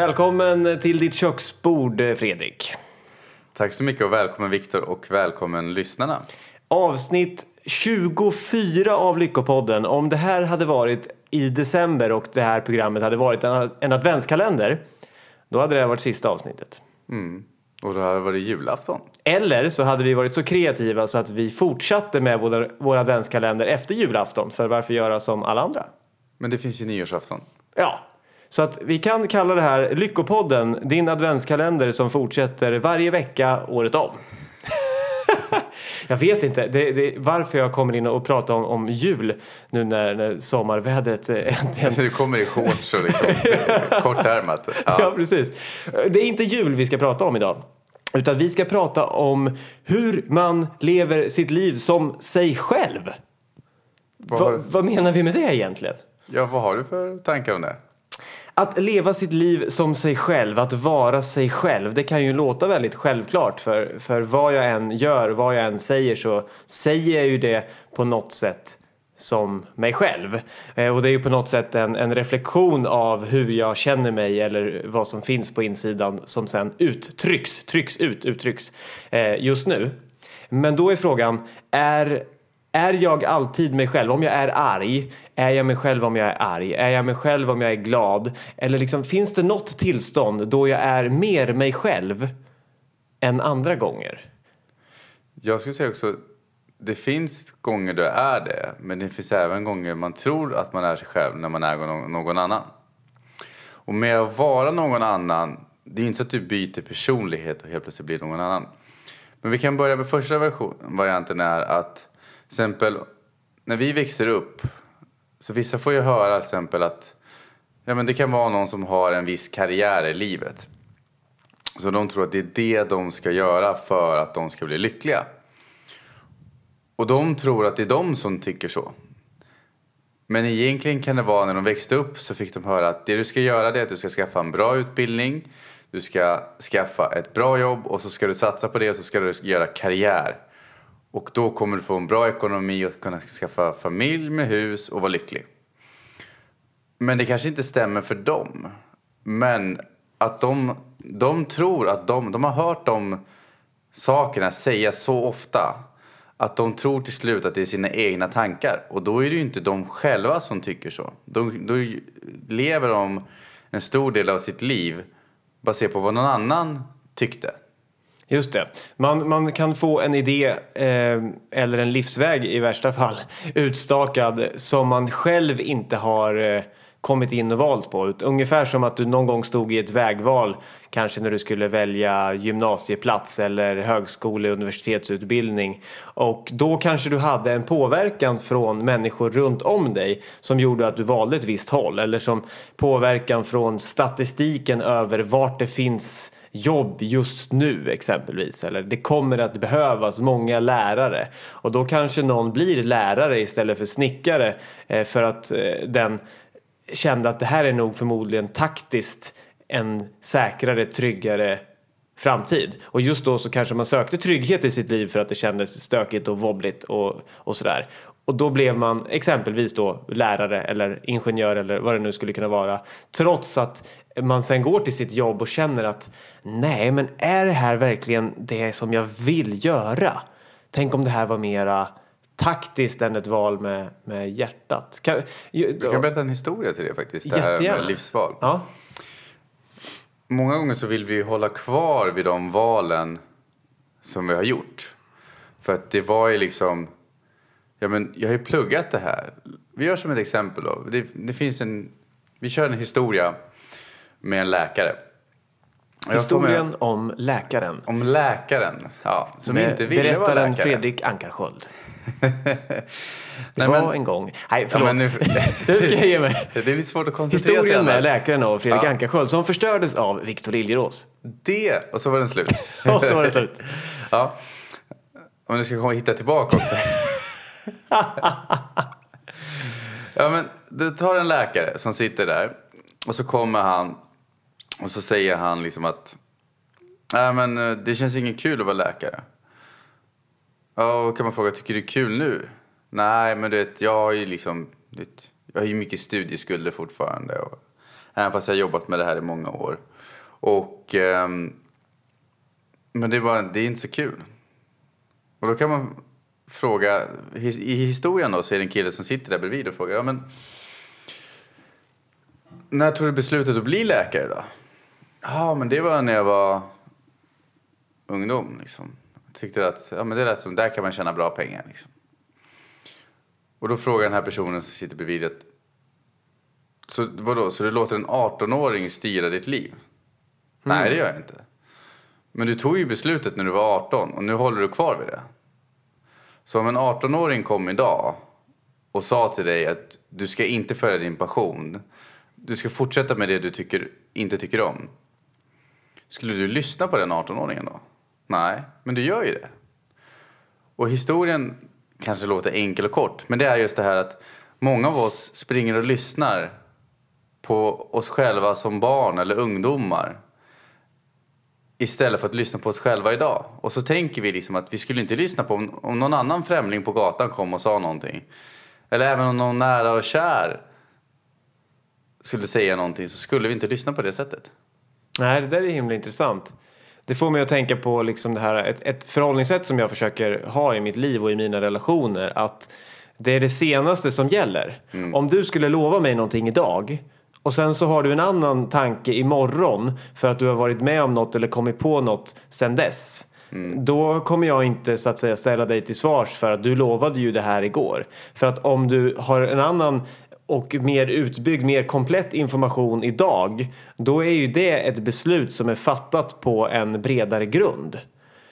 Välkommen till ditt köksbord, Fredrik. Tack så mycket och välkommen Viktor och välkommen lyssnarna. Avsnitt 24 av Lyckopodden. Om det här hade varit i december och det här programmet hade varit en, en adventskalender, då hade det varit sista avsnittet. Mm. Och då hade det varit julafton. Eller så hade vi varit så kreativa så att vi fortsatte med vår, vår adventskalender efter julafton. För varför göra som alla andra? Men det finns ju nyårsafton. Ja, så att vi kan kalla det här Lyckopodden, din adventskalender som fortsätter varje vecka året om. jag vet inte det, det, varför jag kommer in och pratar om, om jul nu när, när sommarvädret äntligen... Du kommer i shorts och liksom kortärmat. Ja. ja, precis. Det är inte jul vi ska prata om idag. Utan vi ska prata om hur man lever sitt liv som sig själv. Vad, Va, vad menar vi med det egentligen? Ja, vad har du för tankar om det? Att leva sitt liv som sig själv, att vara sig själv, det kan ju låta väldigt självklart för, för vad jag än gör, vad jag än säger så säger jag ju det på något sätt som mig själv. Eh, och det är ju på något sätt en, en reflektion av hur jag känner mig eller vad som finns på insidan som sen uttrycks, trycks ut, uttrycks eh, just nu. Men då är frågan, är är jag alltid mig själv? Om jag är arg, är jag mig själv om jag är arg? Är jag mig själv om jag är glad? Eller liksom, finns det något tillstånd då jag är mer mig själv än andra gånger? Jag skulle säga också, det finns gånger du är det, men det finns även gånger man tror att man är sig själv när man är någon annan. Och med att vara någon annan, det är inte så att du byter personlighet och helt plötsligt blir någon annan. Men vi kan börja med första version, varianten är att exempel, när vi växer upp, så vissa får ju höra till exempel att ja, men det kan vara någon som har en viss karriär i livet. Så de tror att det är det de ska göra för att de ska bli lyckliga. Och de tror att det är de som tycker så. Men egentligen kan det vara när de växte upp så fick de höra att det du ska göra är att du ska skaffa en bra utbildning, du ska skaffa ett bra jobb och så ska du satsa på det och så ska du göra karriär. Och då kommer du få en bra ekonomi och kunna skaffa familj med hus och vara lycklig. Men det kanske inte stämmer för dem. Men att de, de tror att de, de har hört de sakerna sägas så ofta att de tror till slut att det är sina egna tankar. Och då är det ju inte de själva som tycker så. Då, då lever de en stor del av sitt liv baserat på vad någon annan tyckte. Just det. Man, man kan få en idé eh, eller en livsväg i värsta fall utstakad som man själv inte har eh, kommit in och valt på. Ungefär som att du någon gång stod i ett vägval kanske när du skulle välja gymnasieplats eller högskole universitetsutbildning och då kanske du hade en påverkan från människor runt om dig som gjorde att du valde ett visst håll eller som påverkan från statistiken över vart det finns jobb just nu exempelvis. Eller det kommer att behövas många lärare. Och då kanske någon blir lärare istället för snickare eh, för att eh, den kände att det här är nog förmodligen taktiskt en säkrare, tryggare framtid. Och just då så kanske man sökte trygghet i sitt liv för att det kändes stökigt och wobbligt och, och sådär. Och då blev man exempelvis då lärare eller ingenjör eller vad det nu skulle kunna vara. Trots att man sen går till sitt jobb och känner att nej, men är det här verkligen det som jag vill göra? Tänk om det här var mera taktiskt än ett val med, med hjärtat. Kan, jag kan berätta en historia till det faktiskt. Det här med livsval. Ja. Många gånger så vill vi hålla kvar vid de valen som vi har gjort. För att det var ju liksom, ja men jag har ju pluggat det här. Vi gör som ett exempel då. Det, det finns en, vi kör en historia med en läkare. Historien med, om läkaren. Om läkaren, ja. Som med inte ville vara läkare. Fredrik Ankarsköld. det Nej, var men, en gång. Nej, förlåt. Ja, nu, nu ska jag ge mig. Det är lite svårt att koncentrera Historien sig med läkaren och Fredrik ja. Ankarsköld som förstördes av Viktor Liljerås. Det, och så var den slut. och så var det slut. ja. Och nu ska jag komma och hitta tillbaka också. ja, men du tar en läkare som sitter där och så kommer han och så säger han liksom att Nej men eh, det känns inget kul att vara läkare. Ja, och kan man fråga, tycker du det är kul nu? Nej, men du vet, jag har ju liksom, vet, jag har ju mycket studieskulder fortfarande. Och, Även fast jag har jobbat med det här i många år. Och, eh, men det är, bara, det är inte så kul. Och då kan man fråga, i historien då så är det en kille som sitter där bredvid och frågar, ja men när tog du beslutet att bli läkare då? Ja, men det var när jag var ungdom liksom. Jag tyckte att ja, men det lät som, där kan man tjäna bra pengar liksom. Och då frågar den här personen som sitter bredvid att så vadå, så du låter en 18-åring styra ditt liv? Mm. Nej, det gör jag inte. Men du tog ju beslutet när du var 18 och nu håller du kvar vid det. Så om en 18-åring kom idag och sa till dig att du ska inte följa din passion. Du ska fortsätta med det du tycker, inte tycker om. Skulle du lyssna på den 18-åringen då? Nej, men du gör ju det. Och historien kanske låter enkel och kort, men det är just det här att många av oss springer och lyssnar på oss själva som barn eller ungdomar istället för att lyssna på oss själva idag. Och så tänker vi liksom att vi skulle inte lyssna på om, om någon annan främling på gatan kom och sa någonting. Eller även om någon nära och kär skulle säga någonting så skulle vi inte lyssna på det sättet. Nej, det där är himla intressant. Det får mig att tänka på liksom det här, ett, ett förhållningssätt som jag försöker ha i mitt liv och i mina relationer. Att det är det senaste som gäller. Mm. Om du skulle lova mig någonting idag och sen så har du en annan tanke imorgon för att du har varit med om något eller kommit på något sen dess. Mm. Då kommer jag inte så att säga ställa dig till svars för att du lovade ju det här igår. För att om du har en annan och mer utbyggd, mer komplett information idag då är ju det ett beslut som är fattat på en bredare grund.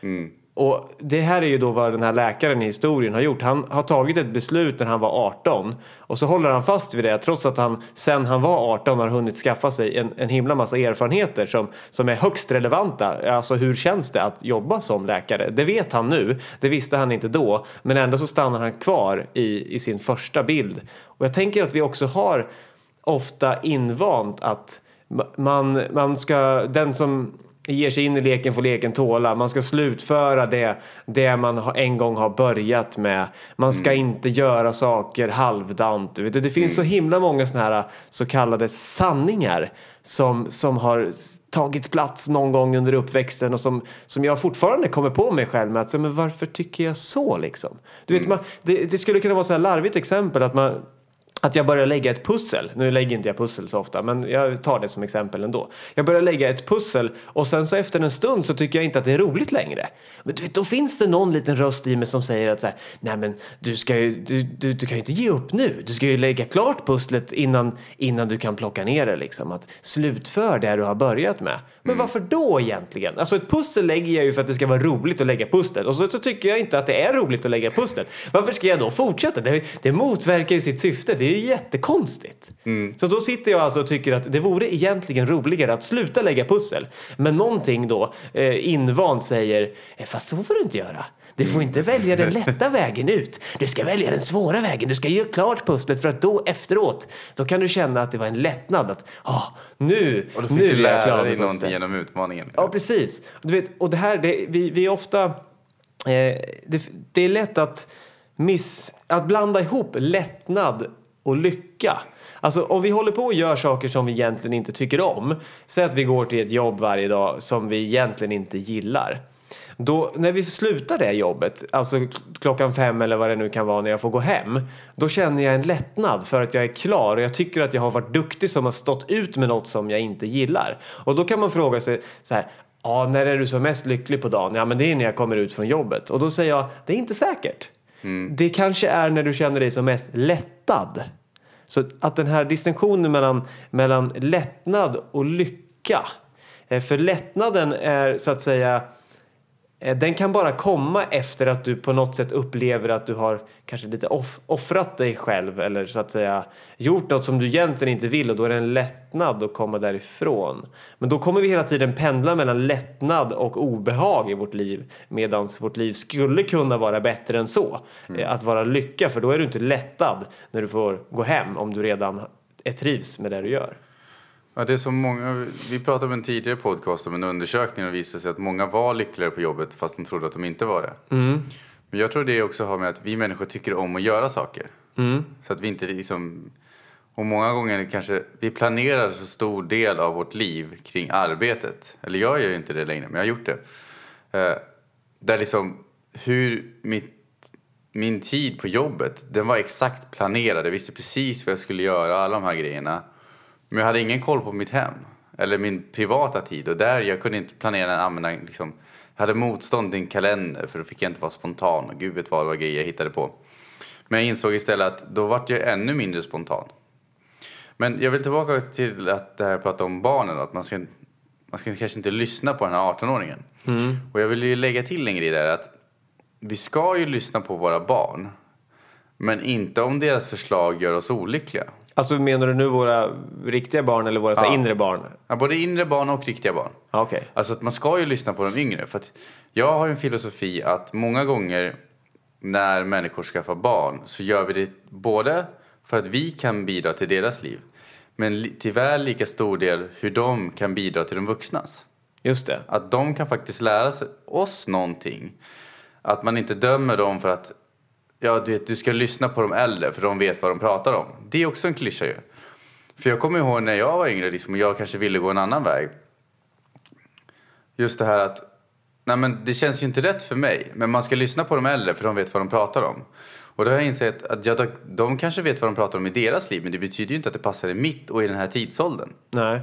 Mm. Och det här är ju då vad den här läkaren i historien har gjort. Han har tagit ett beslut när han var 18 och så håller han fast vid det trots att han sen han var 18 har hunnit skaffa sig en, en himla massa erfarenheter som, som är högst relevanta. Alltså hur känns det att jobba som läkare? Det vet han nu, det visste han inte då. Men ändå så stannar han kvar i, i sin första bild. Och jag tänker att vi också har ofta invant att man, man ska, den som ger sig in i leken får leken tåla. Man ska slutföra det, det man en gång har börjat med. Man ska mm. inte göra saker halvdant. Det finns mm. så himla många såna här så kallade sanningar som, som har tagit plats någon gång under uppväxten och som, som jag fortfarande kommer på mig själv med att men varför tycker jag så liksom? Du vet, mm. man, det, det skulle kunna vara så här larvigt exempel att man att jag börjar lägga ett pussel. Nu lägger inte jag pussel så ofta men jag tar det som exempel ändå. Jag börjar lägga ett pussel och sen så efter en stund så tycker jag inte att det är roligt längre. Men du vet, då finns det någon liten röst i mig som säger att så här, nej men du ska ju, du, du, du kan ju inte ge upp nu. Du ska ju lägga klart pusslet innan, innan du kan plocka ner det liksom. Att slutför det du har börjat med. Men mm. varför då egentligen? Alltså ett pussel lägger jag ju för att det ska vara roligt att lägga pusslet och så, så tycker jag inte att det är roligt att lägga pusslet. Varför ska jag då fortsätta? Det, det motverkar ju sitt syfte. Det är ju jättekonstigt. Mm. Så då sitter jag alltså och tycker att det vore egentligen roligare att sluta lägga pussel. Men någonting då eh, invant säger, eh, fast så får du inte göra. Du får inte välja den lätta vägen ut. Du ska välja den svåra vägen. Du ska göra klart pusslet för att då efteråt, då kan du känna att det var en lättnad. Att ah, nu, och då fick nu du lära dig någonting genom utmaningen. Ja, precis. Du vet, och det här, det, vi, vi är ofta, eh, det, det är lätt att miss, att blanda ihop lättnad och lycka. Alltså om vi håller på och gör saker som vi egentligen inte tycker om. Säg att vi går till ett jobb varje dag som vi egentligen inte gillar. Då, när vi slutar det jobbet, alltså klockan fem eller vad det nu kan vara när jag får gå hem. Då känner jag en lättnad för att jag är klar och jag tycker att jag har varit duktig som har stått ut med något som jag inte gillar. Och då kan man fråga sig så här, ja när är du som mest lycklig på dagen? Ja men det är när jag kommer ut från jobbet. Och då säger jag, det är inte säkert. Mm. Det kanske är när du känner dig som mest lättad. Så att den här distinktionen mellan, mellan lättnad och lycka. Eh, för lättnaden är så att säga den kan bara komma efter att du på något sätt upplever att du har kanske lite off offrat dig själv eller så att säga gjort något som du egentligen inte vill och då är det en lättnad att komma därifrån. Men då kommer vi hela tiden pendla mellan lättnad och obehag i vårt liv medan vårt liv skulle kunna vara bättre än så. Mm. Eh, att vara lycka för då är du inte lättad när du får gå hem om du redan är trivs med det du gör. Ja, det är så många, vi pratade om en tidigare podcast om en undersökning och visade sig att många var lyckligare på jobbet fast de trodde att de inte var det. Mm. Men jag tror det också har med att vi människor tycker om att göra saker. Mm. Så att vi inte liksom, Och många gånger kanske vi planerar så stor del av vårt liv kring arbetet. Eller jag gör ju inte det längre, men jag har gjort det. Eh, där liksom hur mitt, min tid på jobbet, den var exakt planerad. Jag visste precis vad jag skulle göra, alla de här grejerna. Men jag hade ingen koll på mitt hem. Eller min privata tid. Och där jag kunde inte planera, använda liksom, jag hade motstånd till en kalender för då fick jag inte vara spontan. Och gud vet vad det var grejer jag hittade på. Men jag insåg istället att då vart jag ännu mindre spontan. Men jag vill tillbaka till att det här prata om barnen. Att man ska, man ska kanske inte lyssna på den här 18-åringen. Mm. Och jag vill ju lägga till en grej där. Att vi ska ju lyssna på våra barn. Men inte om deras förslag gör oss olyckliga. Alltså menar du nu våra riktiga barn eller våra så här Ja. inre barn? Ja, både inre barn och riktiga barn. Ja, Okej. Alltså att man ska ju lyssna på de yngre. För att jag har en filosofi att många gånger när människor skaffar barn så gör vi det både för att vi kan bidra till deras liv men li- till väl lika stor del hur de kan bidra till de vuxnas. Just det. Att de kan faktiskt lära sig oss någonting. Att man inte dömer dem för att ja, du, vet, du ska lyssna på de äldre för de vet vad de pratar om. Det är också en klyscha ju. För jag kommer ihåg när jag var yngre liksom, och jag kanske ville gå en annan väg. Just det här att nej men det känns ju inte rätt för mig. Men man ska lyssna på de äldre för de vet vad de pratar om. Och då har jag insett att ja, de, de kanske vet vad de pratar om i deras liv men det betyder ju inte att det passar i mitt och i den här tidsåldern. Nej.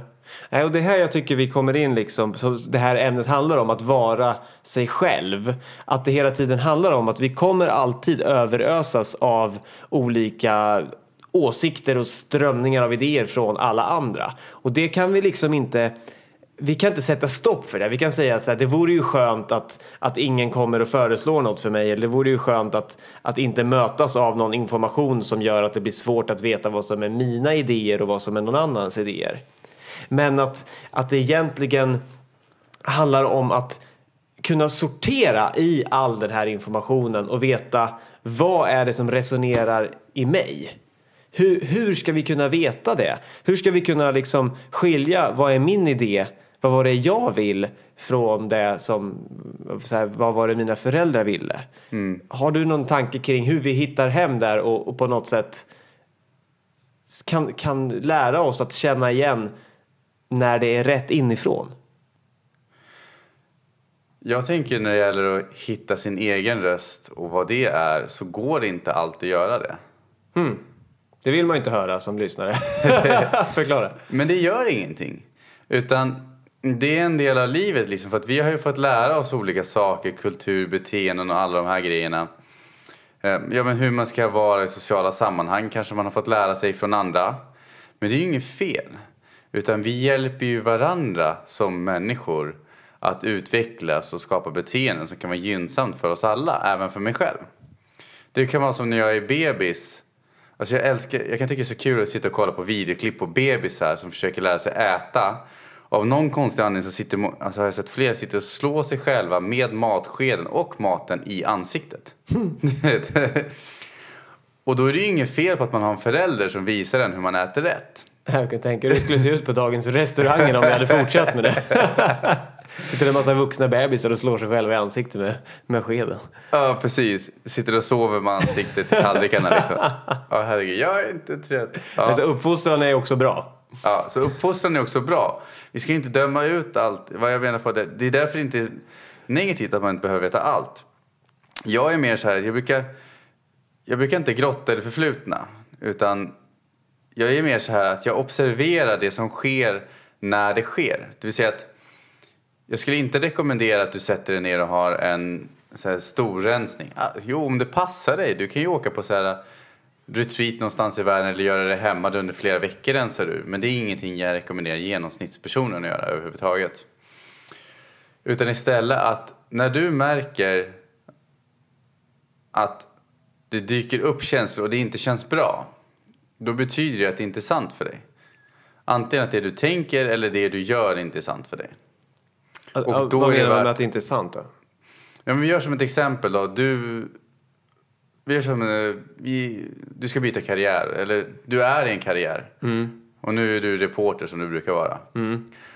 Nej, och det här jag tycker vi kommer in liksom, som det här ämnet handlar om att vara sig själv. Att det hela tiden handlar om att vi kommer alltid överösas av olika åsikter och strömningar av idéer från alla andra. Och det kan vi liksom inte vi kan inte sätta stopp för det. Vi kan säga att det vore ju skönt att, att ingen kommer och föreslår något för mig. Eller det vore ju skönt att, att inte mötas av någon information som gör att det blir svårt att veta vad som är mina idéer och vad som är någon annans idéer. Men att, att det egentligen handlar om att kunna sortera i all den här informationen och veta vad är det som resonerar i mig. Hur, hur ska vi kunna veta det? Hur ska vi kunna liksom skilja vad är min idé, vad var det jag vill från det som, så här, vad var det mina föräldrar ville? Har du någon tanke kring hur vi hittar hem där och, och på något sätt kan, kan lära oss att känna igen när det är rätt inifrån? Jag tänker när det gäller att hitta sin egen röst och vad det är så går det inte alltid att göra det. Det vill man ju inte höra som lyssnare. Förklara. Men det gör ingenting. Utan det är en del av livet liksom. För att vi har ju fått lära oss olika saker, kultur, beteenden och alla de här grejerna. Eh, Ja men hur man ska vara i sociala sammanhang kanske man har fått lära sig från andra. Men det är ju inget fel. Utan vi hjälper ju varandra som människor att utvecklas och skapa beteenden som kan vara gynnsamt för oss alla, även för mig själv. Det kan vara som när jag är bebis. Alltså jag, älskar, jag kan tycka det är så kul att sitta och kolla på videoklipp på bebisar som försöker lära sig äta. Av någon konstig anledning så sitter, alltså har jag sett flera sitter och slår sig själva med matskeden och maten i ansiktet. och då är det ju inget fel på att man har en förälder som visar en hur man äter rätt. Jag kan tänka hur det skulle se ut på dagens restauranger om vi hade fortsatt med det. Sitter en massa vuxna bebisar och slår sig själva i ansiktet med, med skeden. Ja, precis. Sitter och sover med ansiktet i tallrikarna liksom. Ja, herregud. Jag är inte trött. Ja. Alltså uppfostran är också bra. Ja, så uppfostran är också bra. Vi ska inte döma ut allt. Vad jag menar på det, det är därför det inte är negativt att man inte behöver veta allt. Jag är mer så här, jag brukar, jag brukar inte grotta i det förflutna. Utan jag är mer så här att jag observerar det som sker när det sker. Det vill säga att jag skulle inte rekommendera att du sätter dig ner och har en så här, stor rensning. Ah, jo, om det passar dig. Du kan ju åka på så här eh, retreat någonstans i världen eller göra det hemma under flera veckor rensar du. Men det är ingenting jag rekommenderar genomsnittspersonen att göra överhuvudtaget. Utan istället att när du märker att det dyker upp känslor och det inte känns bra. Då betyder det att det inte är sant för dig. Antingen att det du tänker eller det du gör inte är sant för dig. Och då Vad är det menar du värt- med att det inte är sant då? Ja, men vi gör som ett exempel då. Du, vi gör som, eh, vi, du ska byta karriär, eller du är i en karriär. Och nu är du reporter som du brukar vara.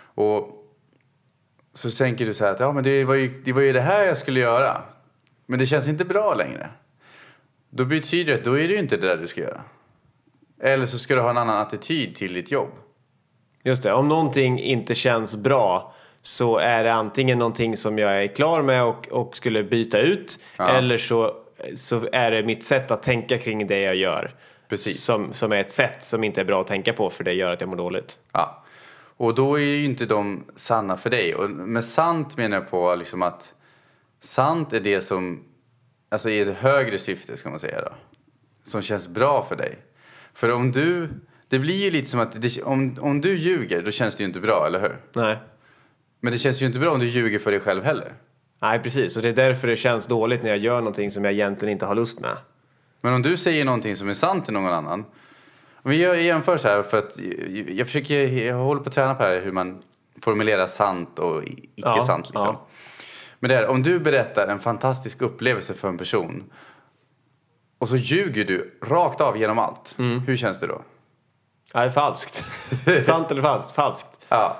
Och så tänker du så här att ja, men det, var ju, det var ju det här jag skulle göra. Men det känns inte bra längre. Då betyder det att då är det ju inte det där du ska göra. Eller så ska du ha en annan attityd till ditt jobb. Just det, om någonting inte känns bra så är det antingen någonting som jag är klar med och, och skulle byta ut Ja. eller så, så är det mitt sätt att tänka kring det jag gör. Precis. Som, som är ett sätt som inte är bra att tänka på för det gör att jag mår dåligt. Ja. Och då är ju inte de sanna för dig. Och med sant menar jag på liksom att sant är det som, alltså i ett högre syfte ska man säga då. Som känns bra för dig. För om du, det blir ju lite som att, det, om, om du ljuger då känns det ju inte bra, eller hur? Nej. Men det känns ju inte bra om du ljuger för dig själv heller. Nej, precis. Och det är därför det känns dåligt när jag gör någonting som jag egentligen inte har lust med. Men om du säger någonting som är sant till någon annan. Om vi gör- jämför så här för att jag försöker, jag håller på att träna på här hur man formulerar sant och icke Ja, sant liksom. ja. Men det är, om du berättar en fantastisk upplevelse för en person och så ljuger du rakt av genom allt. Mm. Hur känns det då? Nej, falskt. Sant eller falskt? Falskt. Ja.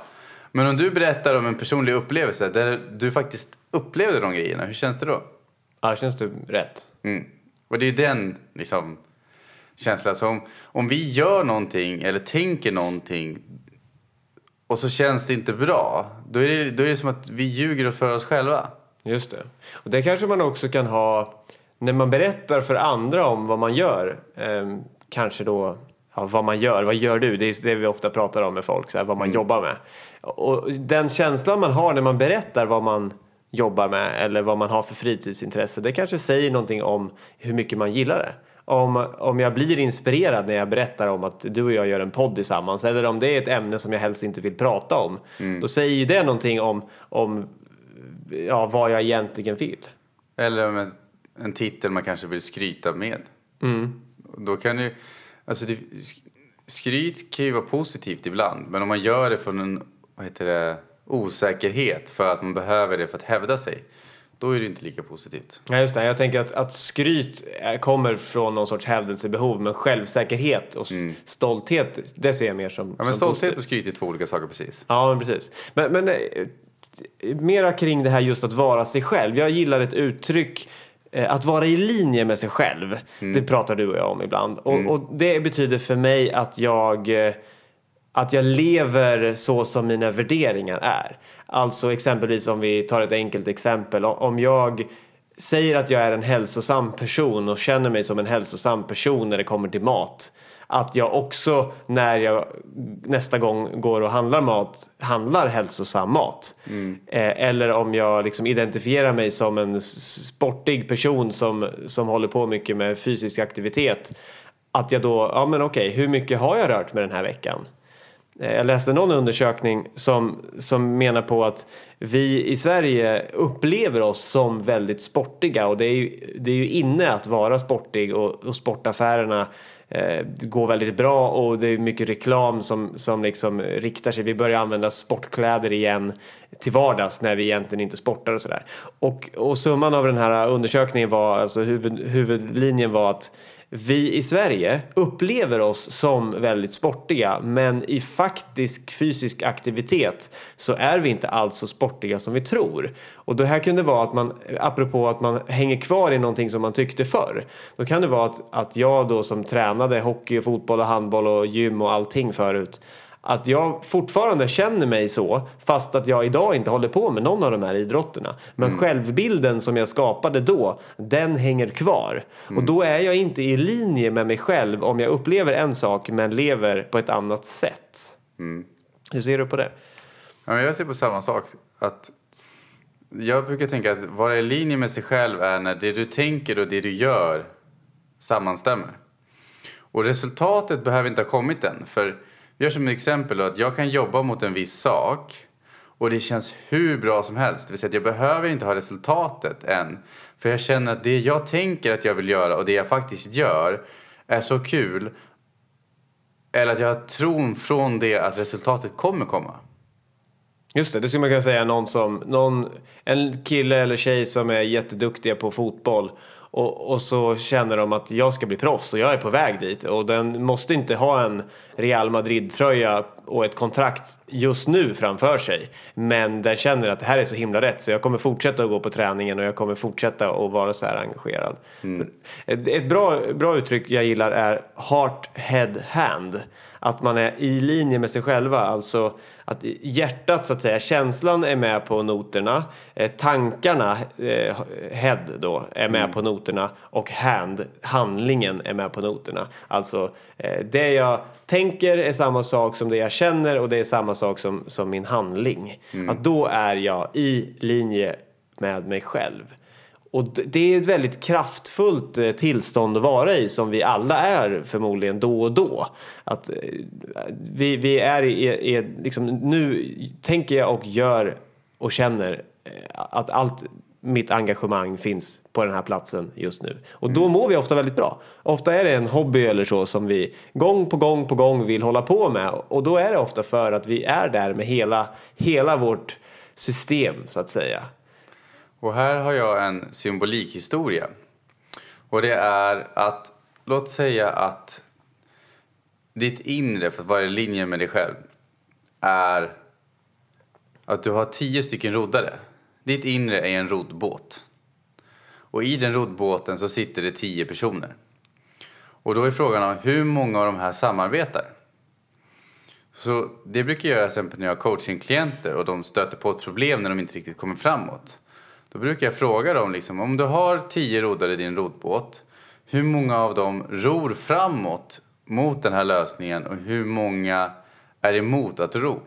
Men om du berättar om en personlig upplevelse där du faktiskt upplevde de grejerna, hur känns det då? Ja, känns det rätt? Mm. Och det är den liksom, känslan. Så om, om vi gör någonting eller tänker någonting och så känns det inte bra, då är det, då är det som att vi ljuger för oss själva. Just det. Och det kanske man också kan ha när man berättar för andra om vad man gör. Eh, kanske då ja, vad man gör. Vad gör du? Det är det vi ofta pratar om med folk, så här, vad man jobbar med. Och den känslan man har när man berättar vad man jobbar med eller vad man har för fritidsintresse. Det kanske säger någonting om hur mycket man gillar det. Om, om jag blir inspirerad när jag berättar om att du och jag gör en podd tillsammans eller om det är ett ämne som jag helst inte vill prata om. Då säger ju det någonting om, om ja, vad jag egentligen vill. Eller om en, titel man kanske vill skryta med. Då kan du, alltså det, skryt kan ju vara positivt ibland, men om man gör det från en vad heter det, osäkerhet för att man behöver det för att hävda sig, då är det inte lika positivt. Ja, just det. Jag tänker att, att skryt kommer från någon sorts hävdelsebehov men självsäkerhet och s- stolthet det ser jag mer som, Ja, men som stolthet positivt. och skryt är två olika saker precis. Ja, men precis. Men, men eh, mera kring det här just att vara sig själv. Jag gillar ett uttryck att vara i linje med sig själv. Det pratar du och jag om ibland. Och, och det betyder för mig att jag eh, att jag lever så som mina värderingar är. Alltså exempelvis om vi tar ett enkelt exempel. Om jag säger att jag är en hälsosam person och känner mig som en hälsosam person när det kommer till mat. Att jag också när jag nästa gång går och handlar mat handlar hälsosam mat. Eh, eller om jag liksom identifierar mig som en sportig person som, som håller på mycket med fysisk aktivitet. Att jag då, ja men okej, hur mycket har jag rört mig den här veckan? Eh, Jag läste någon undersökning som, som menar på att vi i Sverige upplever oss som väldigt sportiga och det är ju, det är ju inne att vara sportig och, och sportaffärerna eh, går väldigt bra och det är mycket reklam som, som liksom riktar sig. Vi börjar använda sportkläder igen till vardags när vi egentligen inte sportar och sådär. Och, och summan av den här undersökningen var, alltså huvud, huvudlinjen var att vi i Sverige upplever oss som väldigt sportiga men i faktisk fysisk aktivitet så är vi inte alls så sportiga som vi tror. Och det här kunde vara att man, apropå att man hänger kvar i någonting som man tyckte förr. Då kan det vara att, att jag då som tränade hockey, och fotboll och handboll och gym och allting förut att jag fortfarande känner mig så fast att jag idag inte håller på med någon av de här idrotterna. Men självbilden som jag skapade då, den hänger kvar. Och då är jag inte i linje med mig själv om jag upplever en sak men lever på ett annat sätt. Hur ser du på det? Ja, jag ser på samma sak. Att jag brukar tänka att vara i linje med sig själv är när det du tänker och det du gör sammanstämmer. Och resultatet behöver inte ha kommit än. För gör som ett exempel då, att jag kan jobba mot en viss sak och det känns hur bra som helst. Det vill säga att jag behöver inte ha resultatet än. För jag känner att det jag tänker att jag vill göra och det jag faktiskt gör är så kul. Eller att jag har tron från det att resultatet kommer komma. Just det, det skulle man kunna säga någon som, någon, en kille eller tjej som är jätteduktiga på fotboll och, och så känner de att jag ska bli proffs och jag är på väg dit. Och den måste inte ha en Real Madrid-tröja och ett kontrakt just nu framför sig. Men den känner att det här är så himla rätt så jag kommer fortsätta att gå på träningen och jag kommer fortsätta att vara så här engagerad. Ett, ett bra, bra uttryck jag gillar är heart, head, hand. Att man är i linje med sig själva, alltså att hjärtat så att säga, känslan är med på noterna, eh, tankarna, eh, head då, är med på noterna och hand, handlingen är med på noterna. Alltså eh, det jag tänker är samma sak som det jag känner och det är samma sak som, som min handling. Att då är jag i linje med mig själv. Och det är ett väldigt kraftfullt eh, tillstånd att vara i som vi alla är förmodligen då och då. Att eh, vi, vi är i, i liksom, nu tänker jag och gör och känner eh, att allt mitt engagemang finns på den här platsen just nu. Och då mår vi ofta väldigt bra. Ofta är det en hobby eller så som vi gång på gång på gång vill hålla på med. Och då är det ofta för att vi är där med hela, hela vårt system så att säga. Och här har jag en symbolikhistoria. Och det är att, låt säga att ditt inre, för att vara i linje med dig själv, är att du har tio stycken roddare. Ditt inre är en roddbåt. Och i den roddbåten så sitter det tio personer. Och då är frågan om hur många av de här samarbetar. Så det brukar jag göra till exempel när jag har coachingklienter och de stöter på ett problem när de inte riktigt kommer framåt. Då brukar jag fråga dem liksom, om du har tio roddare i din roddbåt, hur många av dem ror framåt mot den här lösningen och hur många är emot att ro?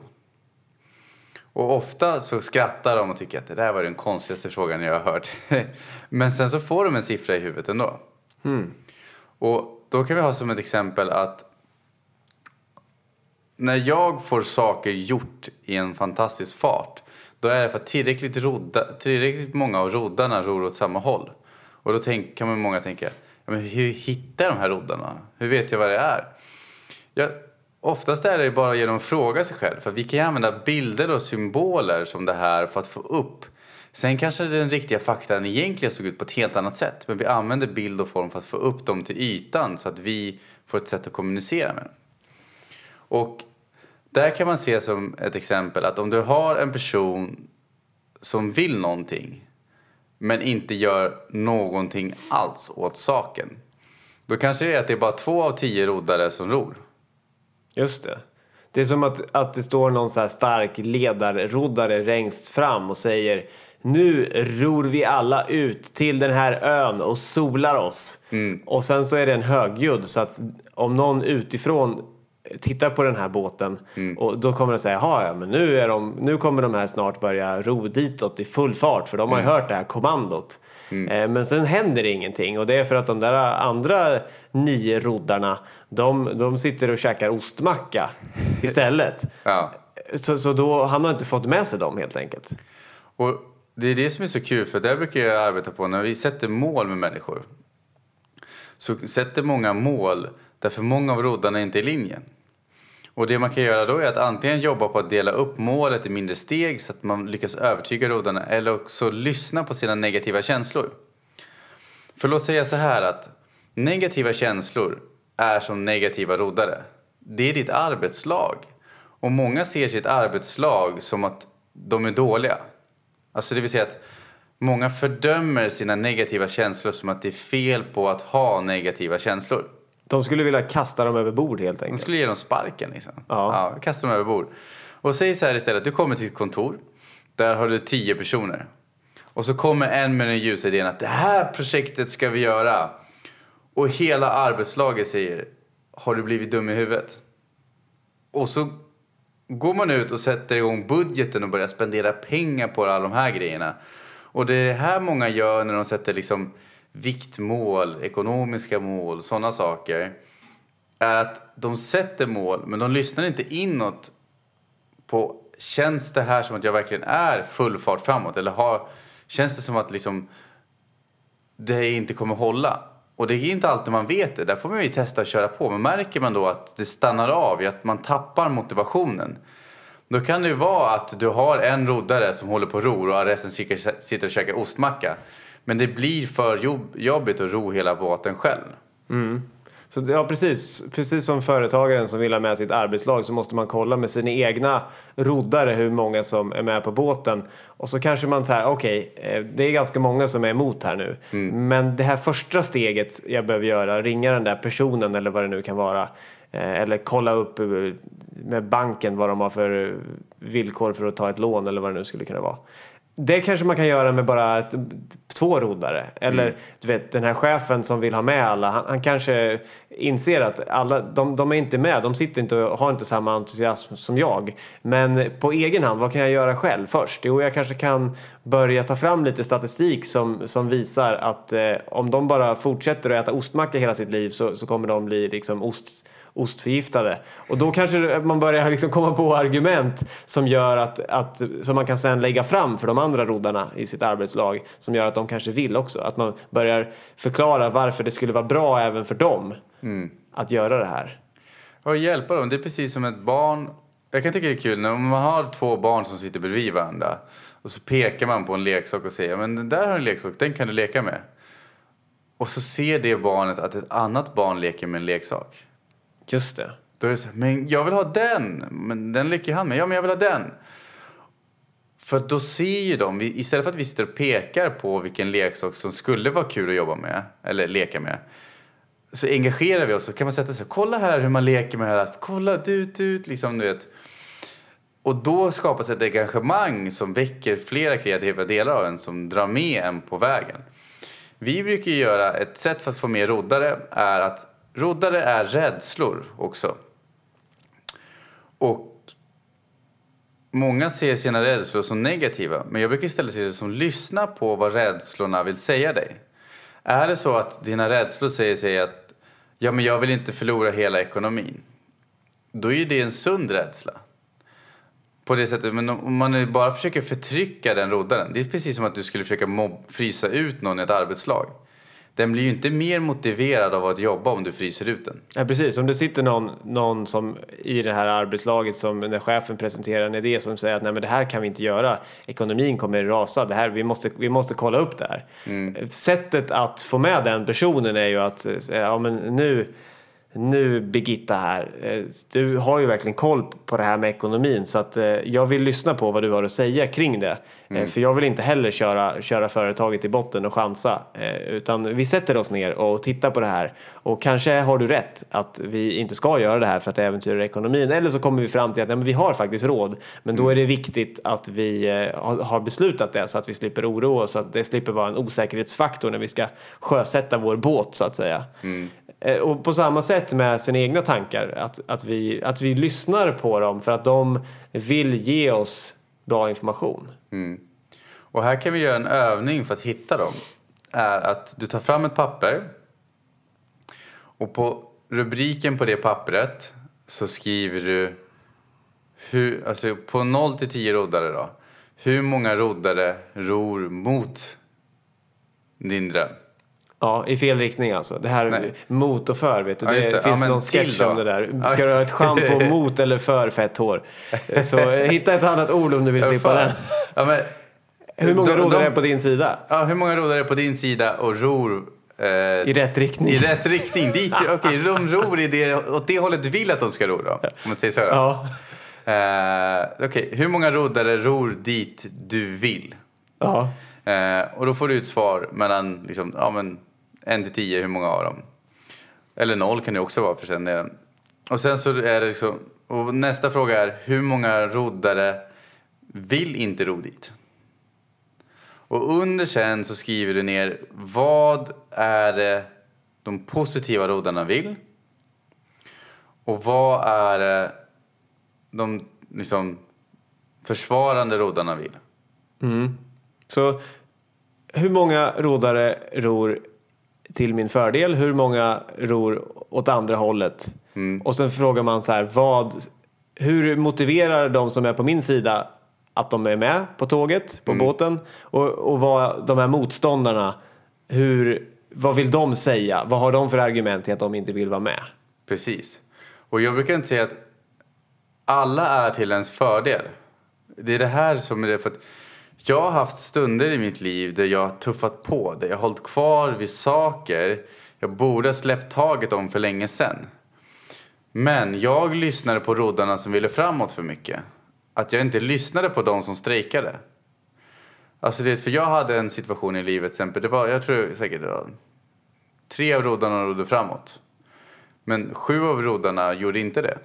Och ofta så skrattar de och tycker att det där var den konstigaste frågan jag har hört. Men sen så får de en siffra i huvudet ändå. Och då kan vi ha som ett exempel att när jag får saker gjort i en fantastisk fart då är det för att tillräckligt, rodda, tillräckligt många av roddarna ror åt samma håll. Och då tänk, kan man många tänka, ja, men hur hittar jag de här roddarna? Hur vet jag vad det är? Ja, oftast är det bara genom att fråga sig själv. För vi kan ju använda bilder och symboler som det här för att få upp. Sen kanske den riktiga faktan egentligen såg ut på ett helt annat sätt. Men vi använder bild och form för att få upp dem till ytan så att vi får ett sätt att kommunicera med dem. Och där kan man se som ett exempel att om du har en person som vill någonting men inte gör någonting alls åt saken. Då kanske det är att det är bara två av tio roddare som ror. Just det. Det är som att, att det står någon så här stark ledarroddare längst fram och säger nu ror vi alla ut till den här ön och solar oss. Och sen så är det en högljudd så att om någon utifrån tittar på den här båten och då kommer de säga ja men nu, är de, nu kommer de här snart börja ro ditåt i full fart för de har ju hört det här kommandot. Eh, Men sen händer ingenting och det är för att de där andra nio roddarna de, de sitter och käkar ostmacka istället. Ja. Så, så då, han har inte fått med sig dem helt enkelt. Och det är det som är så kul för det brukar jag arbeta på när vi sätter mål med människor. Så sätter många mål därför många av roddarna inte är i linjen. Och det man kan göra då är att antingen jobba på att dela upp målet i mindre steg så att man lyckas övertyga roddarna eller också lyssna på sina negativa känslor. För låt säga så här att negativa känslor är som negativa roddare. Det är ditt arbetslag. Och många ser sitt arbetslag som att de är dåliga. Alltså det vill säga att många fördömer sina negativa känslor som att det är fel på att ha negativa känslor. De skulle vilja kasta dem över bord helt De enkelt. skulle ge dem sparken liksom. Ja. ja kasta dem över bord. Och säg så här istället, du kommer till ett kontor. Där har du tio personer. Och så kommer en med den ljusa idén att det här projektet ska vi göra. Och hela arbetslaget säger, har du blivit dum i huvudet? Och så går man ut och sätter igång budgeten och börjar spendera pengar på alla de här grejerna. Och det är här många gör när de sätter liksom viktmål, ekonomiska mål, sådana saker. Är att de sätter mål men de lyssnar inte inåt på känns det här som att jag verkligen är full fart framåt eller har, känns det som att liksom det inte kommer hålla. Och det är inte alltid man vet det. Där får man ju testa att köra på. Men märker man då att det stannar av, att man tappar motivationen. Då kan det ju vara att du har en roddare som håller på och ror och resten sitter och käkar ostmacka. Men det blir för jobb, jobbigt att ro hela båten själv. Så, ja, precis. Precis som företagaren som vill ha med sitt arbetslag så måste man kolla med sina egna roddare hur många som är med på båten. Och så kanske man säger, okej, eh, det är ganska många som är emot här nu. Men det här första steget jag behöver göra, ringa den där personen eller vad det nu kan vara. eh, Eller kolla upp eh, med banken vad de har för villkor för att ta ett lån eller vad det nu skulle kunna vara. Det kanske man kan göra med bara ett, två roddare. Eller du vet den här chefen som vill ha med alla. Han, han kanske inser att alla, de, de är inte med. De sitter inte och har inte samma entusiasm som jag. Men på egen hand, vad kan jag göra själv först? Jo, jag kanske kan börja ta fram lite statistik som, som visar att eh, om de bara fortsätter att äta ostmacka hela sitt liv så, så kommer de bli liksom ost ostförgiftade. Och då kanske man börjar liksom komma på argument som gör att, att som man kan sedan lägga fram för de andra roddarna i sitt arbetslag som gör att de kanske vill också. Att man börjar förklara varför det skulle vara bra även för dem att göra det här. Och hjälpa dem. Det är precis som ett barn. Jag kan tycka det är kul när man har två barn som sitter bredvid varandra. Och så pekar man på en leksak och säger men den där har en leksak, den kan du leka med. Och så ser det barnet att ett annat barn leker med en leksak. Just det. Då är det så här, men jag vill ha den. Men den leker han med. Ja, men jag vill ha den. För då ser ju de, istället för att vi sitter och pekar på vilken leksak som skulle vara kul att jobba med, eller leka med, så engagerar vi oss och kan man sätta sig kolla här hur man leker med det här, alltså, kolla dut, dut, liksom du vet. Och då skapas ett engagemang som väcker flera kreativa delar av en som drar med en på vägen. Vi brukar ju göra, ett sätt för att få med roddare är att roddare är rädslor också. Och många ser sina rädslor som negativa, men jag brukar istället se det som lyssna på vad rädslorna vill säga dig. Är det så att dina rädslor säger sig att ja, men jag vill inte förlora hela ekonomin, då är ju det en sund rädsla. På det sättet, men om man bara försöker förtrycka den roddaren, det är precis som att du skulle försöka mob- frysa ut någon i ett arbetslag. Den blir ju inte mer motiverad av att jobba om du fryser ut den. Ja, precis. Om det sitter någon, någon som i det här arbetslaget som när chefen presenterar en idé som säger att nej men det här kan vi inte göra. Ekonomin kommer rasa. Det här, vi, måste, vi måste kolla upp det här. Sättet att få med den personen är ju att eh, ja men nu nu Birgitta här, eh, du har ju verkligen koll på det här med ekonomin så att eh, jag vill lyssna på vad du har att säga kring det. Eh, För jag vill inte heller köra, köra företaget i botten och chansa. Utan vi sätter oss ner och tittar på det här. Och kanske har du rätt att vi inte ska göra det här för att det äventyrar ekonomin. Eller så kommer vi fram till att ja, vi har faktiskt råd. Men då är det viktigt att vi har- beslutat det så att vi slipper oroa oss. Så att det slipper vara en osäkerhetsfaktor när vi ska sjösätta vår båt så att säga. Eh, Eh, och på samma sätt med sina egna tankar, att, att, vi, att vi lyssnar på dem för att de vill ge oss bra information. Mm. Och här kan vi göra en övning för att hitta dem. Är att du tar fram ett papper och på rubriken på det pappret så skriver du hur, alltså på 0 till 10 roddare då. Hur många roddare ror mot din dröm? Ja, i fel riktning alltså. Det här Nej. mot och för, vet du. Ja, det, det. Ja, finns men någon sketch om det där. Ska du ha ett schampo mot eller för fett hår? Så eh, hitta ett annat ord om du vill slippa den. Ja, men, Hur många de- är på din sida? Ja, hur många roddare är på din sida och ror eh, I rätt riktning? i rätt riktning? Dit, okej, de ror i det, åt det hållet du vill att de ska ro då? Om man säger så då. Ja. Eh, Okej, hur många roddare ror dit du vill? ja. Eh, och då får du ut svar mellan liksom, ja, men, en till tio, hur många av dem? Eller noll kan det också vara för sen är Och sen så är det liksom, och nästa fråga är hur många roddare vill inte ro dit? Och under sen så skriver du ner vad är det de positiva roddarna vill? Och vad är det de liksom försvarande roddarna vill? Mm. Så hur många roddare ror till min fördel? Hur många ror åt andra hållet? Och sen frågar man så här, vad, hur motiverar de som är på min sida att de är med på tåget, på båten? Och, och vad de här motståndarna, hur, vad vill de säga? Vad har de för argument till att de inte vill vara med? Precis. Och jag brukar inte säga att alla är till ens fördel. Det är det här som är det för att jag har haft stunder i mitt liv där jag har tuffat på, där jag har hållit kvar vid saker jag borde ha släppt taget om för länge sedan. Men jag lyssnade på roddarna som ville framåt för mycket. Att jag inte lyssnade på de som strejkade. Alltså det, för jag hade en situation i livet till exempel, det var, jag tror säkert det var tre av roddarna rodde framåt. Men sju av roddarna gjorde inte det.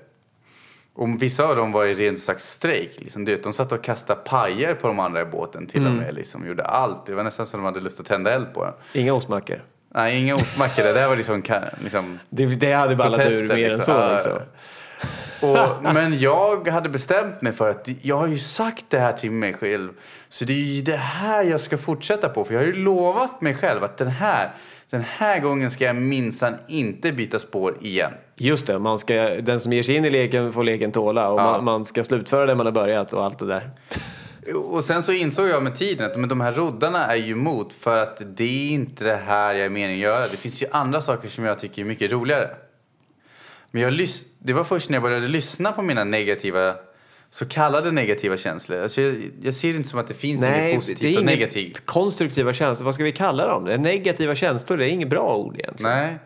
Och vissa av dem var i ren slags strejk. Liksom. De satt och kastade pajer på de andra i båten till och med. Liksom. Gjorde allt. Det var nästan som de hade lust att tända eld på den. Inga ostmackor. Nej, inga ostmackor. Det där var liksom... liksom Det, det hade ballat ur mer än liksom. så Ja, liksom. och, men jag hade bestämt mig för att jag har ju sagt det här till mig själv. Så det är ju det här jag ska fortsätta på. För jag har ju lovat mig själv att den här, den här gången ska jag minsann inte byta spår igen. Just det, man ska, den som ger sig in i leken får leken tåla och Ja. man, man ska slutföra det man har börjat och allt det där. Och sen så insåg jag med tiden att men de här roddarna är ju emot för att det är inte det här jag är meningen att göra. Det finns ju andra saker som jag tycker är mycket roligare. Men jag lys- det var först när jag började lyssna på mina negativa, så kallade negativa känslor. Alltså jag, jag ser det inte som att det finns inget positivt och inget negativt. konstruktiva känslor. Vad ska vi kalla dem? Negativa känslor, det är inget bra ord egentligen. Nej.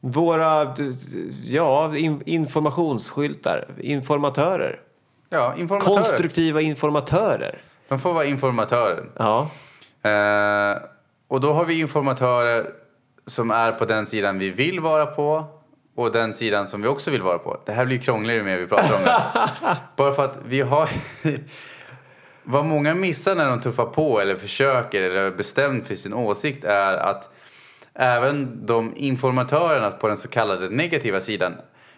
Våra ja, in, informationsskyltar, informatörer. Ja, informatörer. Konstruktiva informatörer. De får vara informatörer. Ja, Eh, och då har vi informatörer som är på den sidan vi vill vara på och den sidan som vi också vill vara på. Det här blir krångligare ju mer vi pratar om det. Bara för att vi har... Vad många missar när de tuffar på eller försöker eller är bestämt för sin åsikt är att även de informatörerna på den så kallade negativa sidan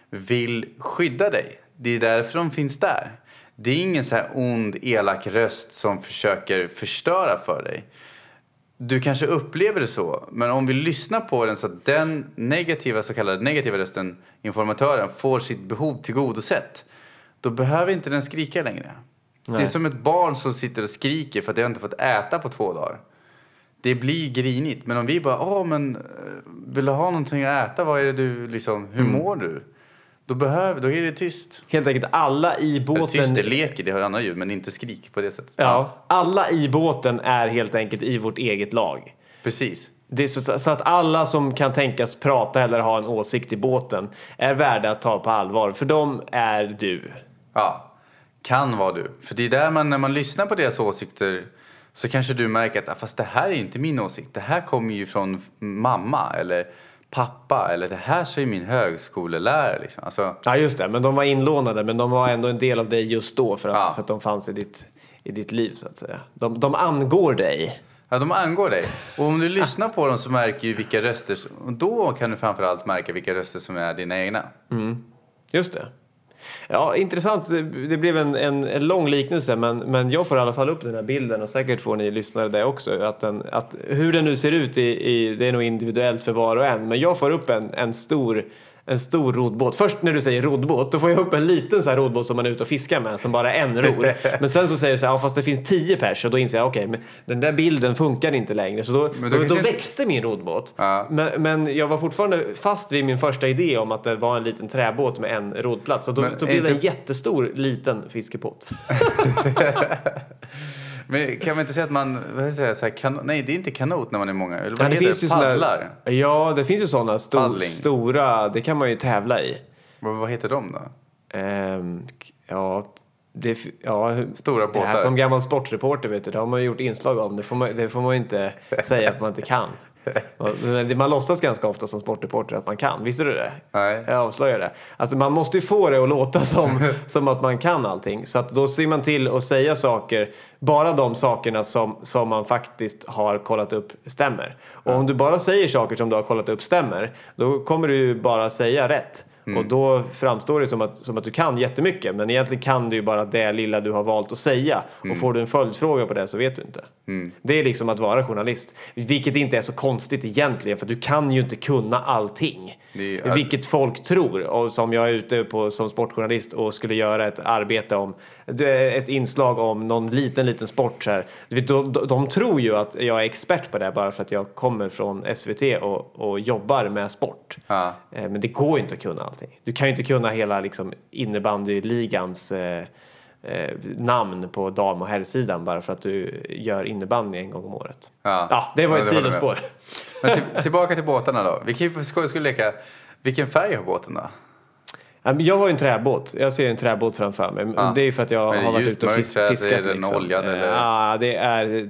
vill skydda dig. Det är därför de finns där. Det är ingen så här ond, elak röst som försöker förstöra för dig. Du kanske upplever det så, men om vi lyssnar på den så att den negativa, så kallade negativa rösten, informatören, får sitt behov tillgodosett, då behöver inte den skrika längre. Det är Nej. som ett barn som sitter och skriker för att jag inte fått äta på två dagar. Det blir grinigt, men om vi bara, åh men eh, vill du ha någonting att äta, vad är det du liksom, hur mår du? Då behöver, då är det tyst. helt enkelt alla i båten. tyst, det leker, det har andra ljud, men inte skrik på det sättet. Ja, alla i båten är helt enkelt i vårt eget lag. Precis. Det är så, så att alla som kan tänkas prata eller ha en åsikt i båten är värda att ta på allvar. För de är du. Ja, kan vara du. För det är där man, när man lyssnar på deras åsikter så kanske du märker att "Ah, fast det här är inte min åsikt. Det här kommer ju från mamma eller pappa eller det här säger min högskolelärare. Liksom. Alltså, Ja, just det. Men de var inlånade, men de var ändå en del av dig just då för att, Ja. för att de fanns i ditt, i ditt liv, så att säga. De, de angår dig. ja, de angår dig. Och om du lyssnar på dem så märker du vilka röster, som- och då kan du framförallt märka vilka röster som är dina egna. Just det. Ja, intressant. Det- blev en, en, en lång liknelse, men, men jag får i alla fall upp den här bilden och säkert får ni lyssnare det också. Att den, att hur den nu ser ut, i, i, det är nog individuellt för var och en. Men jag får upp en, en stor en stor roddbåt. Först när du säger roddbåt, då får jag upp en liten så här roddbåt som man är ute och fiskar med, som bara en ror. Men sen så säger du så här, ja, fast det finns tio pers och då inser jag, okej, men den där bilden funkar inte längre. Så då, då, då växte min roddbåt. Ja. Men, men jag var fortfarande fast vid min första idé om att det var en liten träbåt med en roddplats. Och då, Men då blev det en jättestor liten fiskebåt. Men kan man inte säga att man, vad ska jag så här, kan, nej det är inte kanot när man är många. Eller vad Ja, det heter finns det? såna- Paddlar? Ja, det finns ju sådana sto, Paddling. stora, det kan man ju tävla i. Vad, vad heter de då? K- ja, det, ja, Stora Det här båtar. som gammal sportreporter, vet du, det har man gjort inslag om. Det får man, det får man inte säga att man inte kan. Man låtsas ganska ofta som sportreporter att man kan. Visste du det? Nej. Jag avslöjar det. Alltså man måste ju få det att låta som, som att man kan allting. Så att då ser man till att säga saker, bara de sakerna som, som man faktiskt har kollat upp stämmer. Och om du bara säger saker som du har kollat upp stämmer, då kommer du ju bara säga rätt. Och då framstår det som att, som att du kan jättemycket. Men egentligen kan du ju bara det lilla du har valt att säga. Och får du en följdfråga på det så vet du inte. Det är liksom att vara journalist. Vilket inte är så konstigt egentligen. För du kan ju inte kunna allting. Är- Vilket folk tror. Och som jag är ute på som sportjournalist och skulle göra ett arbete om. Ett inslag om någon liten, liten sport. Så här. De, de, de tror ju att jag är expert på det bara för att jag kommer från SVT och, och jobbar med sport. Ja. Eh, Men det går ju inte att kunna allting. Du kan ju inte kunna hela liksom, innebandyligans eh, eh, namn på dam och herrsidan bara för att du gör innebandy en gång om året. Ja. Ja, det var Ja, ett det sidospår. Men till, tillbaka till båtarna då. Vi kan ju för skojs skull leka. Vilken färg har båten då? Jag har ju en träbåt. Jag ser en träbåt framför mig. Ja. Det är för att jag har varit ute och fiskat. är den oljad eller? Ja, det är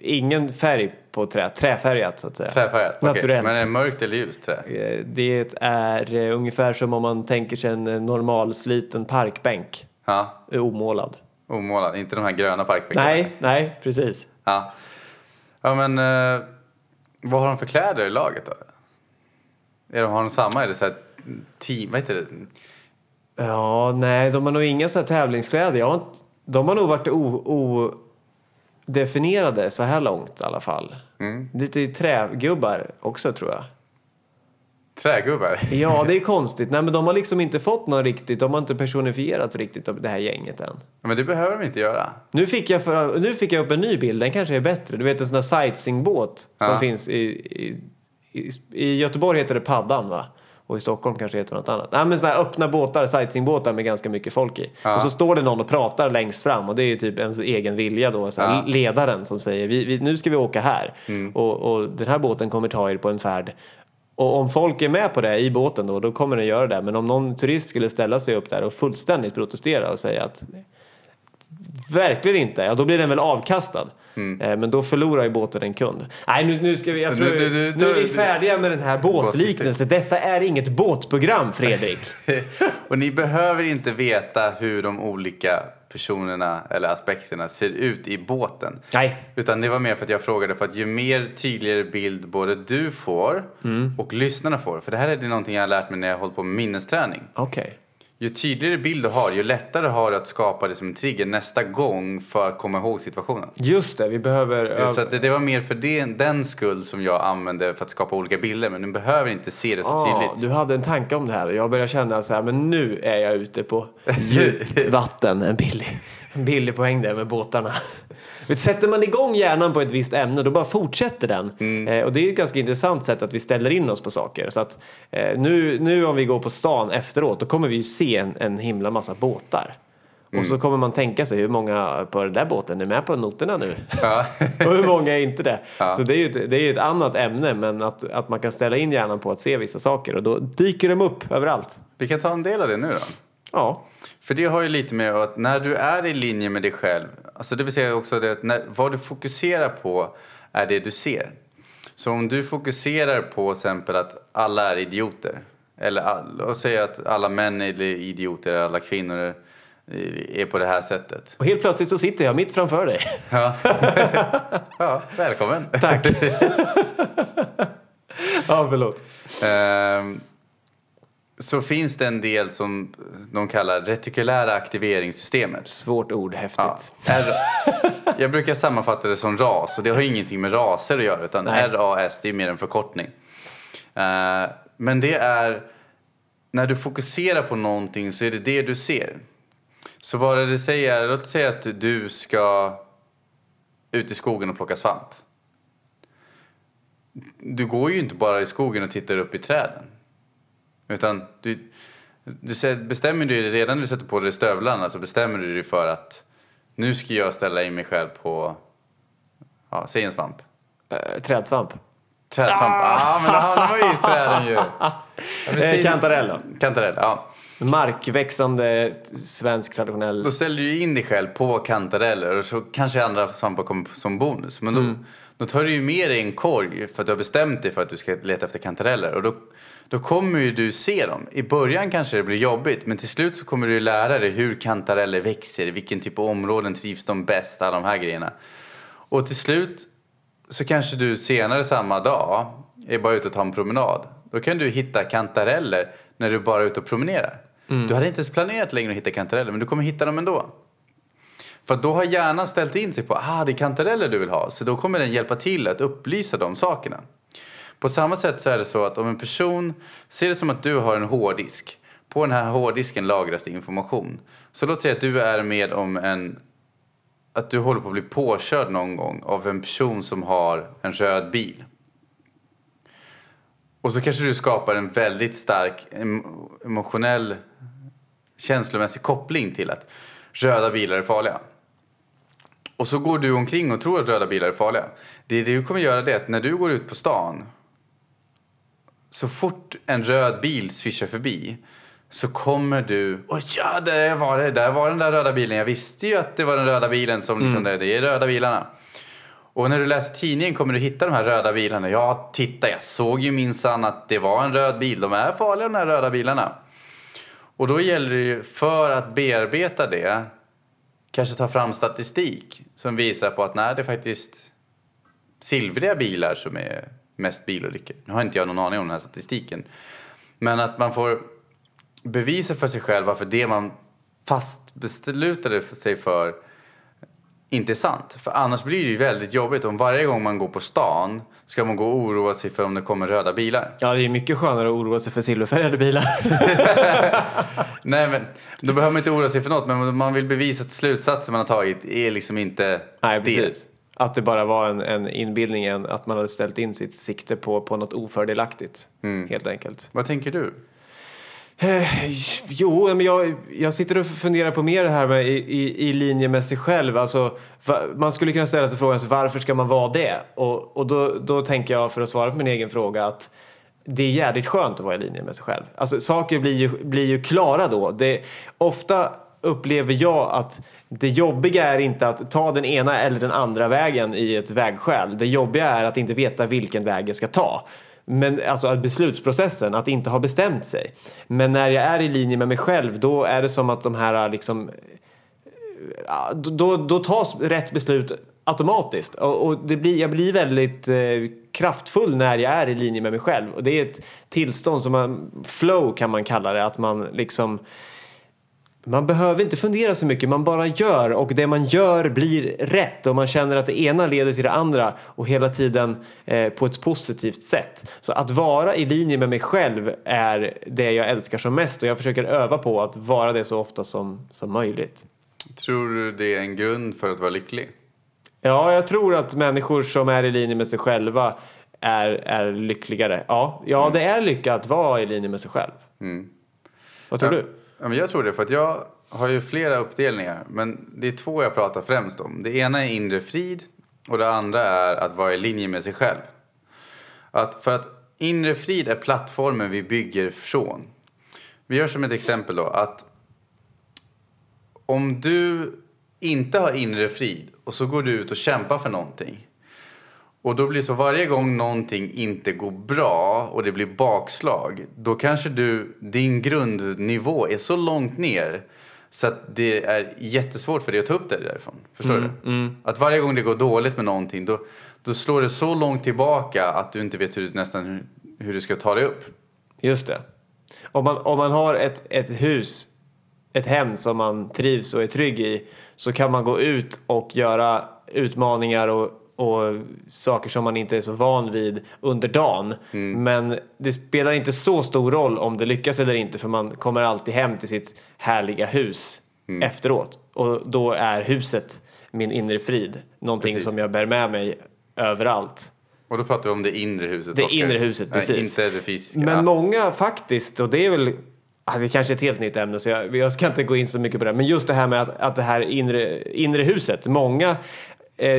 ingen färg på trä. Träfärgat så att säga. Träfärgat? Naturellt. Men är det mörkt eller ljust trä? Eh, Det är eh, ungefär som om man tänker sig en eh, normalsliten parkbänk. Ja, Omålad. omålad. Inte de här gröna parkbänkarna? Nej, nej, precis. Ja. Ja men eh, vad har de för kläder i laget då? Är de, har de samma? Är det så här team, vad heter det? Ja, nej, de har nog inga så här tävlingskläder. Jag har inte, de har nog varit o- odefinierade så här långt i alla fall. Mm. Lite trägubbar också tror jag. Trägubbar? Ja, det är konstigt. Nej, men de har liksom inte fått någon riktigt, de har inte personifierats riktigt av det här gänget än. Men det behöver de inte göra. Nu fick jag, för, nu fick jag upp en ny bild, den kanske är bättre. Du vet en sån där sightseeingbåt som Ja. finns i, i, i, i Göteborg heter det Paddan va? Och i Stockholm kanske det heter något annat. Nej men sådana här öppna båtar, sightseeingbåtar med ganska mycket folk i. Ja. Och så står det någon och pratar längst fram och det är ju typ ens egen vilja då. Så Ja. Ledaren som säger vi, vi, nu ska vi åka här. Mm. Och, och den här båten kommer ta er på en färd. Och om folk är med på det i båten då, då kommer den göra det. Men om någon turist skulle ställa sig upp där och fullständigt protestera och säga att Verkligen inte. Ja, då blir den väl avkastad. Eh, Men då förlorar ju båten en kund. Nej, nu, nu ska vi... Jag tror, du- du- nu är vi du- färdiga med den här båtliknelsen. Detta är inget båtprogram, Fredrik. Och ni behöver inte veta hur de olika personerna eller aspekterna ser ut i båten. Nej. Utan det var mer för att jag frågade för att ju mer tydligare bild både du får Mm. och lyssnarna får. För det här är det någonting jag har lärt mig när jag har hållit på med minnesträning. Okej. Ju tydligare bild du har, ju lättare har du att skapa det som en trigger nästa gång för att komma ihåg situationen. Just det, vi behöver... Så att det, det var mer för den, den skull som jag använde för att skapa olika bilder. Men du behöver inte se det så Ah, tydligt. du hade en tanke om det här och jag börjar känna så här, men nu är jag ute på djupt vatten. En billig, en billig poäng där med båtarna. Sätter man igång hjärnan på ett visst ämne då bara fortsätter den. Eh, och det är ett ganska intressant sätt att vi ställer in oss på saker. Så att eh, nu, nu om vi går på stan efteråt då kommer vi ju se en, en himla massa båtar. Och så kommer man tänka sig hur många på den där båten är med på noterna nu. Ja. Och hur många är inte det? Ja. Så det är ju ett, det är ju ett annat ämne men att, att man kan ställa in hjärnan på att se vissa saker och då dyker de upp överallt. Vi kan ta en del av det nu då. Ja, För det har ju lite med att när du är i linje med dig själv, alltså det vill säga också det att när, vad du fokuserar på är det du ser. Så om du fokuserar på exempel att alla är idioter, eller all, säga att alla män är idioter, alla kvinnor är, är på det här sättet. och helt plötsligt så sitter jag mitt framför dig. Ja, ja välkommen. Tack. ja, förlåt. Ehm, så finns det en del som de kallar retikulära aktiveringssystemet. Svårt ord, Ja. häftigt. R- jag brukar sammanfatta det som ras och det har ingenting med raser att göra utan Nej. RAS det är mer en förkortning. Eh, men det är när du fokuserar på någonting så är det det du ser. Så vad det säger, låt säga att du ska ut i skogen och plocka svamp. Du går ju inte bara i skogen och tittar upp i träden. Utan du, du bestämmer dig redan när du sätter på dig stövlarna så bestämmer du dig för att nu ska jag ställa in mig själv på, ja, säg en svamp. Eh, trädsvamp. Trädsvamp. Ah, men då hamnar man ju i träden ju. Ja, Eh, kantarell då? Kantarell, ja. Markväxande svensk traditionell... Då ställer du in dig själv på kantareller och så kanske andra svampar kommer som bonus. Men då, Mm. då tar du ju med dig en korg för att du har bestämt dig för att du ska leta efter kantareller. Och då, då kommer ju du se dem. I början kanske det blir jobbigt men till slut så kommer du lära dig hur kantareller växer, vilken typ av områden trivs de bäst, alla de här grejerna. Och till slut så kanske du senare samma dag är bara ute och tar en promenad. Då kan du hitta kantareller när du bara är ute och promenerar. Du hade inte ens planerat längre att hitta kantareller men du kommer hitta dem ändå. För att då har hjärnan ställt in sig på ah det är kantareller du vill ha. Så då kommer den hjälpa till att upplysa de sakerna. På samma sätt så är det så att om en person ser det som att du har en hårddisk. På den här hårddisken lagras det information. Så låt säga att du är med om en att du håller på att bli påkörd någon gång av en person som har en röd bil. Och så kanske du skapar en väldigt stark emotionell känslomässig koppling till att röda bilar är farliga. Och så går du omkring och tror att röda bilar är farliga. Det du kommer göra det är att när du går ut på stan så fort en röd bil svischar förbi så kommer du... Åh ja, där var det! Där var den där röda bilen. Jag visste ju att det var den röda bilen som liksom... Det, det är röda bilarna. Och när du läser tidningen kommer du hitta de här röda bilarna. Ja, titta, jag såg ju minsann att det var en röd bil. De är farliga de här röda bilarna. Och då gäller det ju, för att bearbeta det, kanske ta fram statistik som visar på att nej, det är faktiskt silvriga bilar som är mest bilolyckor. Nu har inte jag någon aning om den här statistiken. Men att man får bevisa för sig själv varför det man fast beslutade sig för inte är sant. För annars blir det ju väldigt jobbigt om varje gång man går på stan ska man gå och oroa sig för om det kommer röda bilar. Ja, det är mycket skönare att oroa sig för silverfärgade bilar. Nej, men då behöver man inte oroa sig för något, men man vill bevisa att slutsatsen man har tagit är liksom inte Nej, det. Att det bara var en, en inbildning, att man hade ställt in sitt sikte på, på något ofördelaktigt. Helt enkelt. Vad tänker du? Eh, jo, men jag, jag sitter och funderar på mer det här med i, i, i linje med sig själv. Alltså, va, man skulle kunna ställa sig frågan alltså, varför ska man vara det? Och, och då, då tänker jag för att svara på min egen fråga att det är jävligt skönt att vara i linje med sig själv. Alltså saker blir ju, blir ju klara då. Det, ofta upplever jag att det jobbiga är inte att ta den ena eller den andra vägen i ett vägskäl. Det jobbiga är att inte veta vilken väg jag ska ta. Men alltså att beslutsprocessen, att inte ha bestämt sig. Men när jag är i linje med mig själv då är det som att de här liksom då, då tas rätt beslut automatiskt. Och, och det blir, jag blir väldigt eh, kraftfull när jag är i linje med mig själv. Och det är ett tillstånd som man, flow kan man kalla det, att man liksom man behöver inte fundera så mycket, man bara gör och det man gör blir rätt och man känner att det ena leder till det andra och hela tiden eh, på ett positivt sätt. Så att vara i linje med mig själv är det jag älskar som mest och jag försöker öva på att vara det så ofta som, som möjligt. Tror du det är en grund för att vara lycklig? Ja, jag tror att människor som är i linje med sig själva är, är lyckligare. Ja, ja det är lycka att vara i linje med sig själv. Vad tror ja, du? Ja, men jag tror det, för att jag har ju flera uppdelningar. Men det är två jag pratar främst om. Det ena är inre frid och det andra är att vara i linje med sig själv. Att, för att inre frid är plattformen vi bygger från. Vi gör som ett exempel då att om du inte har inre frid och så går du ut och kämpar för någonting. Och då blir det så varje gång någonting inte går bra och det blir bakslag. Då kanske du, din grundnivå är så långt ner så att det är jättesvårt för dig att ta upp dig därifrån. Förstår du? Att varje gång det går dåligt med någonting då, då slår det så långt tillbaka att du inte vet hur, nästan hur, hur du ska ta dig upp. Just det. Om man, om man har ett, ett hus, ett hem som man trivs och är trygg i så kan man gå ut och göra utmaningar och, och saker som man inte är så van vid under dagen. Men det spelar inte så stor roll om det lyckas eller inte för man kommer alltid hem till sitt härliga hus efteråt. Och då är huset min inre frid. Någonting Precis. som jag bär med mig överallt. Och då pratar vi om det inre huset. Det Oskar. inre huset, Nej, precis. inte det fysiska. Men många faktiskt, och det är väl det kanske är ett helt nytt ämne så jag, jag ska inte gå in så mycket på det. Men just det här med att, att det här inre, inre huset. Många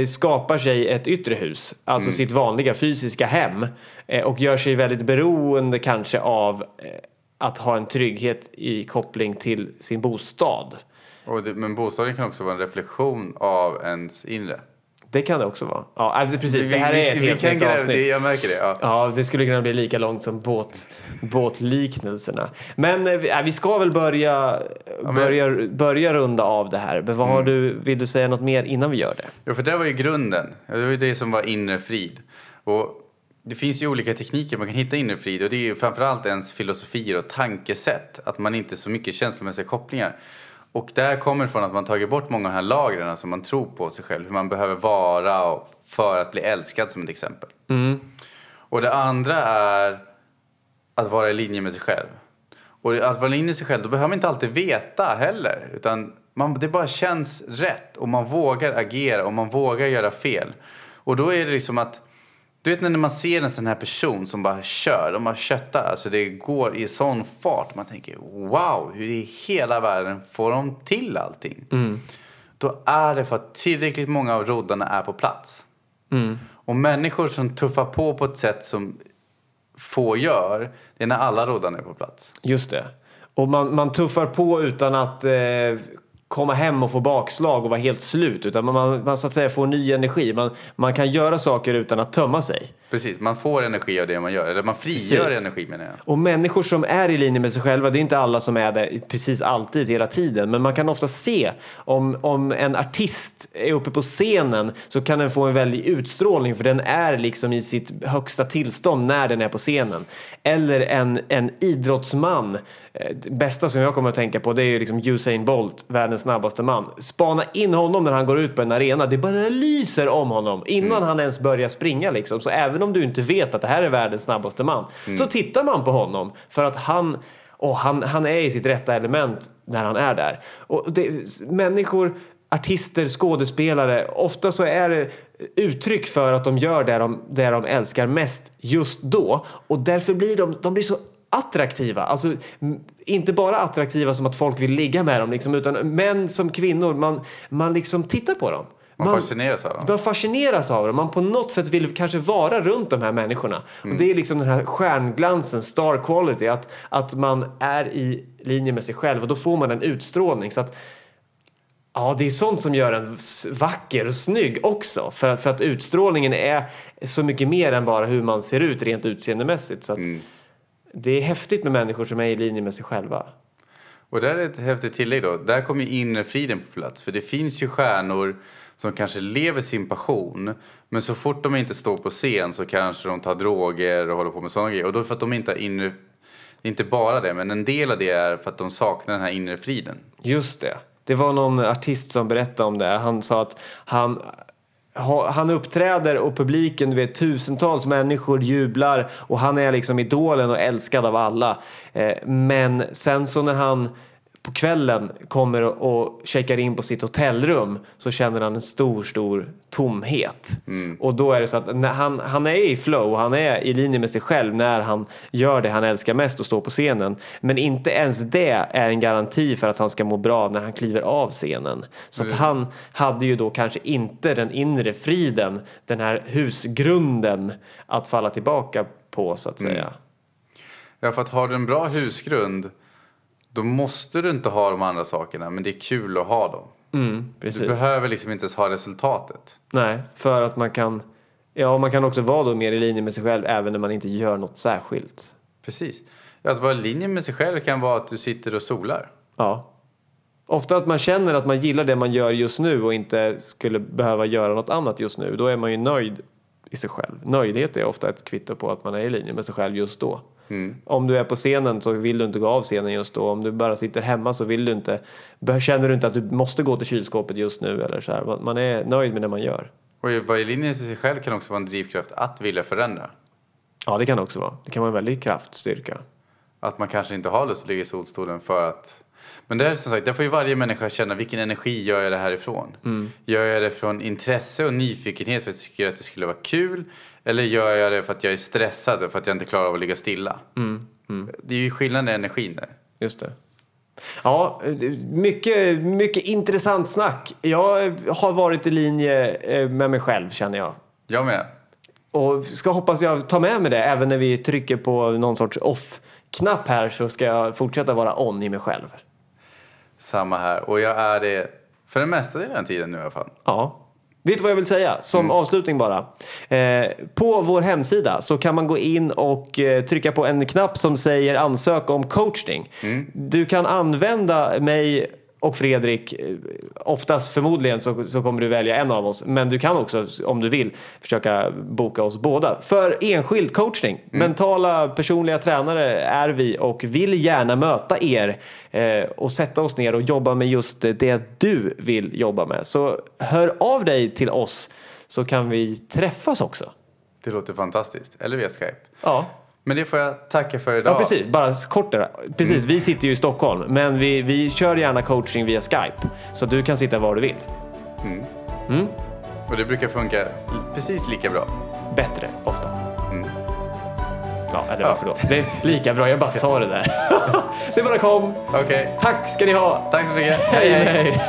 skapar sig ett yttre hus, alltså Mm. sitt vanliga fysiska hem. Eh, och gör sig väldigt beroende kanske av eh, att ha en trygghet i koppling till sin bostad. Det, men bostaden kan också vara en reflektion av ens inre. Det kan det också vara. Ja, äh, precis. Det här Vi- är vi- ett vi helt nytt avsnitt. Det, jag märker det. Ja. Ja, det skulle kunna bli lika långt som båt, båtliknelserna. Men eh, vi, äh, vi ska väl börja, men- börja, börja runda av det här. Men vad har du, vill du säga något mer innan vi gör det? Ja, för det var ju grunden. Det var ju det som var inre frid. Och det finns ju olika tekniker man kan hitta inre frid och det är ju framförallt ens filosofier och tankesätt. Att man inte så mycket känslomässiga kopplingar. Och där kommer det från att man tagit bort många av de här lagren som man tror på sig själv. Hur man behöver vara för att bli älskad som ett exempel. Och det andra är att vara i linje med sig själv. Och att vara i linje med sig själv, då behöver man inte alltid veta heller. Utan man, det bara känns rätt och man vågar agera och man vågar göra fel. Och då är det liksom att Du vet när man ser en sån här person som bara kör, de bara köttar, alltså det går i sån fart. Man tänker wow, hur i hela världen får de till allting? Då är det för att tillräckligt många av roddarna är på plats. Och människor som tuffar på på ett sätt som få gör, det är när alla roddarna är på plats. Just det. Och man, man tuffar på utan att eh, komma hem och få bakslag och vara helt slut. Utan man, man, man så att säga får ny energi. Man, man kan göra saker utan att tömma sig. Precis, man får energi av det man gör. Eller man frigör Precis. energi menar jag. Och människor som är i linje med sig själva, det är inte alla som är det precis alltid, hela tiden. Men man kan ofta se om, om en artist är uppe på scenen så kan den få en väldig utstrålning för den är liksom i sitt högsta tillstånd när den är på scenen. Eller en, en idrottsman, eh, det bästa som jag kommer att tänka på det är ju liksom Usain Bolt, världens snabbaste man. Spana in honom när han går ut på en arena, det bara lyser om honom innan han ens börjar springa liksom. Så även om du inte vet att det här är världens snabbaste man så tittar man på honom för att han och han, han är i sitt rätta element när han är där. Och det, människor, artister, skådespelare, ofta så är det uttryck för att de gör det de, det de älskar mest just då. Och därför blir de, de blir så attraktiva. Alltså, inte bara attraktiva som att folk vill ligga med dem, liksom, utan män som kvinnor, man, man liksom tittar på dem. Man, fascineras av dem. Man fascineras av det. Man på något sätt vill kanske vara runt de här människorna. Och det är liksom den här stjärnglansen, star quality, att, att man är i linje med sig själv och då får man en utstrålning. Så att, ja, det är sånt som gör en vacker och snygg också. För att, för att utstrålningen är så mycket mer än bara hur man ser ut rent utseendemässigt. Så att det är häftigt med människor som är i linje med sig själva. Och där är ett häftigt tillägg då. Där kommer ju inre friden på plats. För det finns ju stjärnor som kanske lever sin passion. Men så fort de inte står på scen så kanske de tar droger och håller på med sådana grejer. Och då för att de inte har inre... Inte bara det, men en del av det är för att de saknar den här inre friden. Just det. Det var någon artist som berättade om det. Han sa att han, ha- han uppträder och publiken, du vet tusentals människor jublar och han är liksom idolen och älskad av alla. Eh, men sen så när han på kvällen kommer och checkar in på sitt hotellrum så känner han en stor, stor tomhet. Och då är det så att han, han är i flow, han är i linje med sig själv när han gör det han älskar mest och står på scenen. Men inte ens det är en garanti för att han ska må bra när han kliver av scenen. Så att han hade ju då kanske inte den inre friden, den här husgrunden att falla tillbaka på så att säga. Ja, för att du en bra husgrund då måste du inte ha de andra sakerna, men det är kul att ha dem. Mm, Du behöver liksom inte ens ha resultatet. Nej, för att man kan Ja, man kan också vara då mer i linje med sig själv även när man inte gör något särskilt. Precis. Att vara i linje med sig själv kan vara att du sitter och solar. Ja. Ofta att man känner att man gillar det man gör just nu och inte skulle behöva göra något annat just nu. Då är man ju nöjd i sig själv. Nöjdhet är ofta ett kvitto på att man är i linje med sig själv just då. Om du är på scenen så vill du inte gå av scenen just då. Om du bara sitter hemma så vill du inte, känner du inte att du måste gå till kylskåpet just nu. Eller så här. Man- är nöjd med det man gör. Och vara i linje med sig själv kan också vara en drivkraft att vilja förändra. Ja, det kan det också vara. Det kan vara en väldig kraftstyrka. Att man kanske inte har lust att ligga i solstolen för att... Men det är som sagt, där får ju varje människa känna vilken energi gör jag det härifrån. Gör jag det från intresse och nyfikenhet för att jag tycker att det skulle vara kul? Eller gör jag det för att jag är stressad och för att jag inte klarar av att ligga stilla? Det är ju skillnad i energin där. Just det. Ja, mycket, mycket intressant snack. Jag har varit i linje eh, med mig själv känner jag. Jag med. Och ska hoppas jag tar med mig det även när vi trycker på någon sorts off-knapp här så ska jag fortsätta vara on i mig själv. Samma här. Och jag är det för den mesta delen av tiden nu i alla fall. Ja. Vet du vad jag vill säga? Som avslutning bara. Eh, på vår hemsida så kan man gå in och eh, trycka på en knapp som säger ansök om coachning. Du kan använda mig och Fredrik, eh, oftast förmodligen så, så kommer du välja en av oss. Men du kan också, om du vill, försöka boka oss båda. För enskild coachning. Mentala personliga tränare är vi och vill gärna möta er eh, och sätta oss ner och jobba med just det du vill jobba med. Så hör av dig till oss så kan vi träffas också. Det låter fantastiskt. Eller via Skype. Ja. Men det får jag tacka för idag. Ja, precis. Bara kort där. Precis, vi sitter ju i Stockholm, men vi, vi kör gärna coaching via Skype. Så du kan sitta var du vill. Och det brukar funka precis lika bra. bättre ofta. Mm. Ja, eller varför då? Det är lika bra, jag bara sa det där. det bara kom. Okej, Tack ska ni ha. tack så mycket. hej. hej.